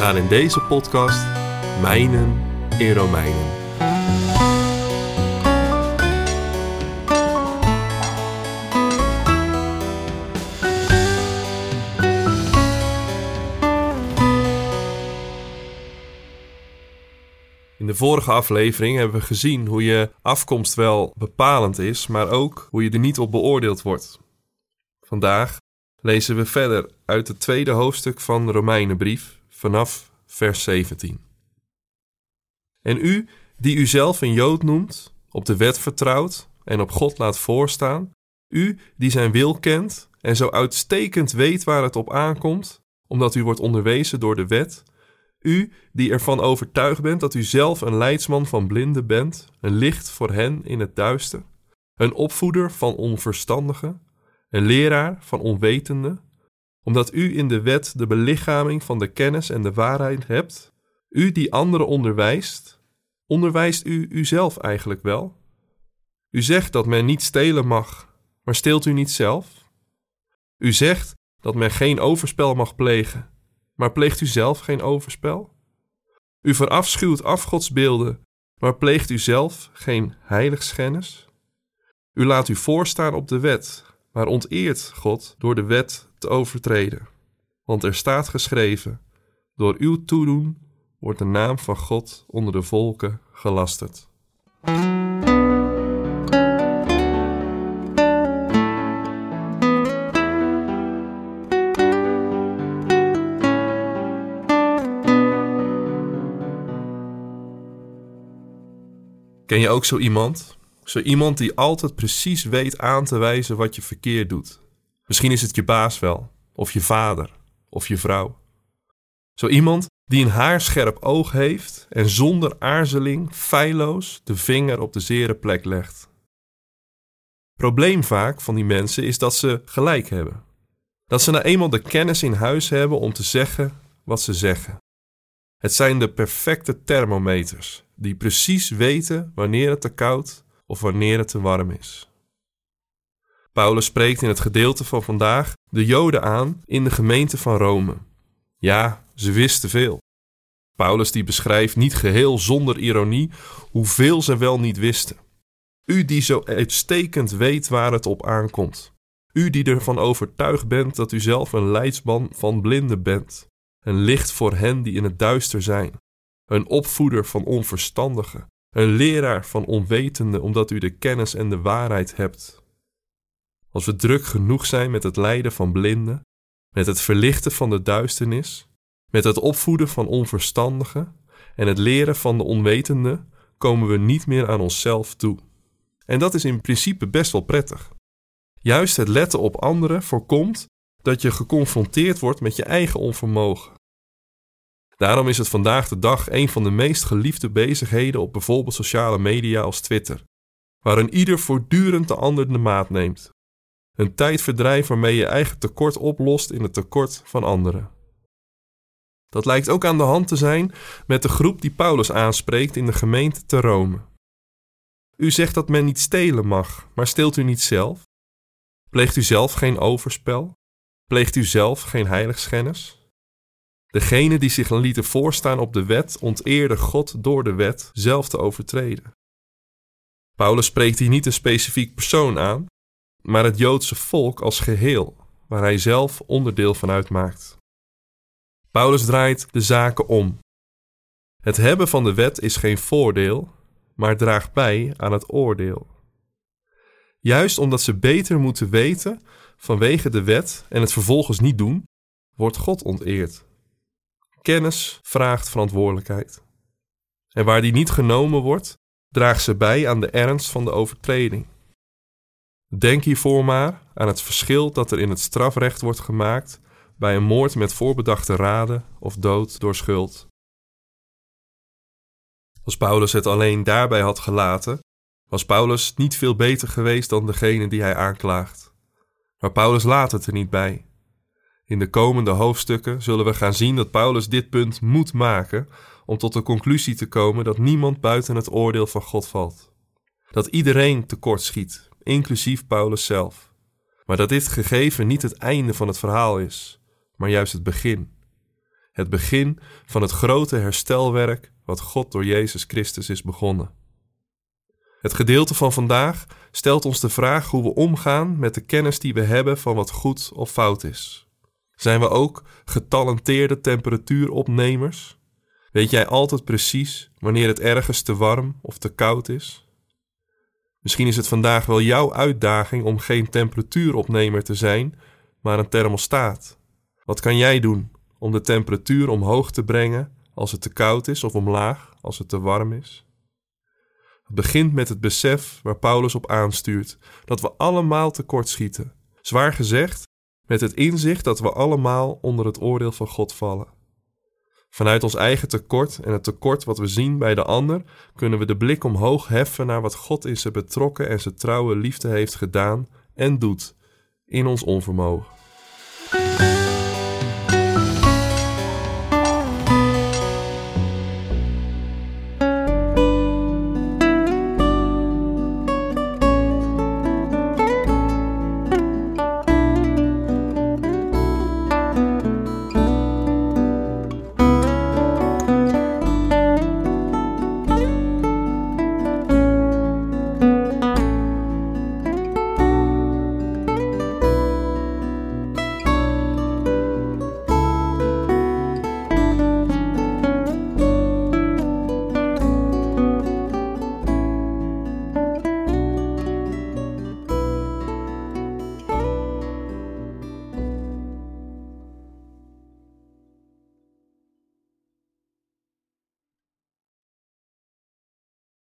Gaan in deze podcast mijnen in Romeinen. In de vorige aflevering hebben we gezien hoe je afkomst wel bepalend is, maar ook hoe je er niet op beoordeeld wordt. Vandaag lezen we verder uit het tweede hoofdstuk van de Romeinenbrief vanaf vers 17. En u, die u zelf een Jood noemt, op de wet vertrouwt en op God laat voorstaan, u die zijn wil kent en zo uitstekend weet waar het op aankomt, omdat u wordt onderwezen door de wet, u die ervan overtuigd bent dat u zelf een leidsman van blinden bent, een licht voor hen in het duister, een opvoeder van onverstandigen, een leraar van onwetenden, omdat u in de wet de belichaming van de kennis en de waarheid hebt, u die anderen onderwijst, onderwijst u uzelf eigenlijk wel? U zegt dat men niet stelen mag, maar steelt u niet zelf? U zegt dat men geen overspel mag plegen, maar pleegt u zelf geen overspel? U verafschuwt afgodsbeelden, maar pleegt u zelf geen heiligschennis? U laat u voorstaan op de wet, maar onteert God door de wet te overtreden. Want er staat geschreven: Door uw toedoen wordt de naam van God onder de volken gelasterd. Ken je ook zo iemand? Zo iemand die altijd precies weet aan te wijzen wat je verkeerd doet. Misschien is het je baas wel, of je vader, of je vrouw. Zo iemand die een haarscherp oog heeft en zonder aarzeling feilloos de vinger op de zere plek legt. Probleem vaak van die mensen is dat ze gelijk hebben. Dat ze nou eenmaal de kennis in huis hebben om te zeggen wat ze zeggen. Het zijn de perfecte thermometers die precies weten wanneer het te koud of wanneer het te warm is. Paulus spreekt in het gedeelte van vandaag de Joden aan in de gemeente van Rome. Ja, ze wisten veel. Paulus die beschrijft niet geheel zonder ironie hoeveel ze wel niet wisten. U die zo uitstekend weet waar het op aankomt. U die ervan overtuigd bent dat u zelf een leidsman van blinden bent. Een licht voor hen die in het duister zijn. Een opvoeder van onverstandigen. Een leraar van onwetenden omdat u de kennis en de waarheid hebt. Als we druk genoeg zijn met het lijden van blinden, met het verlichten van de duisternis, met het opvoeden van onverstandigen en het leren van de onwetenden, komen we niet meer aan onszelf toe. En dat is in principe best wel prettig. Juist het letten op anderen voorkomt dat je geconfronteerd wordt met je eigen onvermogen. Daarom is het vandaag de dag een van de meest geliefde bezigheden op bijvoorbeeld sociale media als Twitter, waarin ieder voortdurend de ander de maat neemt. Een tijdverdrijf waarmee je eigen tekort oplost in het tekort van anderen. Dat lijkt ook aan de hand te zijn met de groep die Paulus aanspreekt in de gemeente te Rome. U zegt dat men niet stelen mag, maar steelt u niet zelf? Pleegt u zelf geen overspel? Pleegt u zelf geen heiligschennis? Degene die zich lieten voorstaan op de wet, onteerde God door de wet zelf te overtreden. Paulus spreekt hier niet een specifiek persoon aan, maar het Joodse volk als geheel, waar hij zelf onderdeel van uitmaakt. Paulus draait de zaken om. Het hebben van de wet is geen voordeel, maar draagt bij aan het oordeel. Juist omdat ze beter moeten weten vanwege de wet en het vervolgens niet doen, wordt God onteerd. Kennis vraagt verantwoordelijkheid. En waar die niet genomen wordt, draagt ze bij aan de ernst van de overtreding. Denk hiervoor maar aan het verschil dat er in het strafrecht wordt gemaakt bij een moord met voorbedachte raden of dood door schuld. Als Paulus het alleen daarbij had gelaten, was Paulus niet veel beter geweest dan degene die hij aanklaagt. Maar Paulus laat het er niet bij. In de komende hoofdstukken zullen we gaan zien dat Paulus dit punt moet maken om tot de conclusie te komen dat niemand buiten het oordeel van God valt. Dat iedereen tekort schiet, inclusief Paulus zelf. Maar dat dit gegeven niet het einde van het verhaal is, maar juist het begin. Het begin van het grote herstelwerk wat God door Jezus Christus is begonnen. Het gedeelte van vandaag stelt ons de vraag hoe we omgaan met de kennis die we hebben van wat goed of fout is. Zijn we ook getalenteerde temperatuuropnemers? Weet jij altijd precies wanneer het ergens te warm of te koud is? Misschien is het vandaag wel jouw uitdaging om geen temperatuuropnemer te zijn, maar een thermostaat. Wat kan jij doen om de temperatuur omhoog te brengen als het te koud is of omlaag als het te warm is? Het begint met het besef waar Paulus op aanstuurt dat we allemaal tekortschieten. Zwaar gezegd, met het inzicht dat we allemaal onder het oordeel van God vallen. Vanuit ons eigen tekort en het tekort wat we zien bij de ander, kunnen we de blik omhoog heffen naar wat God in zijn betrokken en zijn trouwe liefde heeft gedaan en doet in ons onvermogen.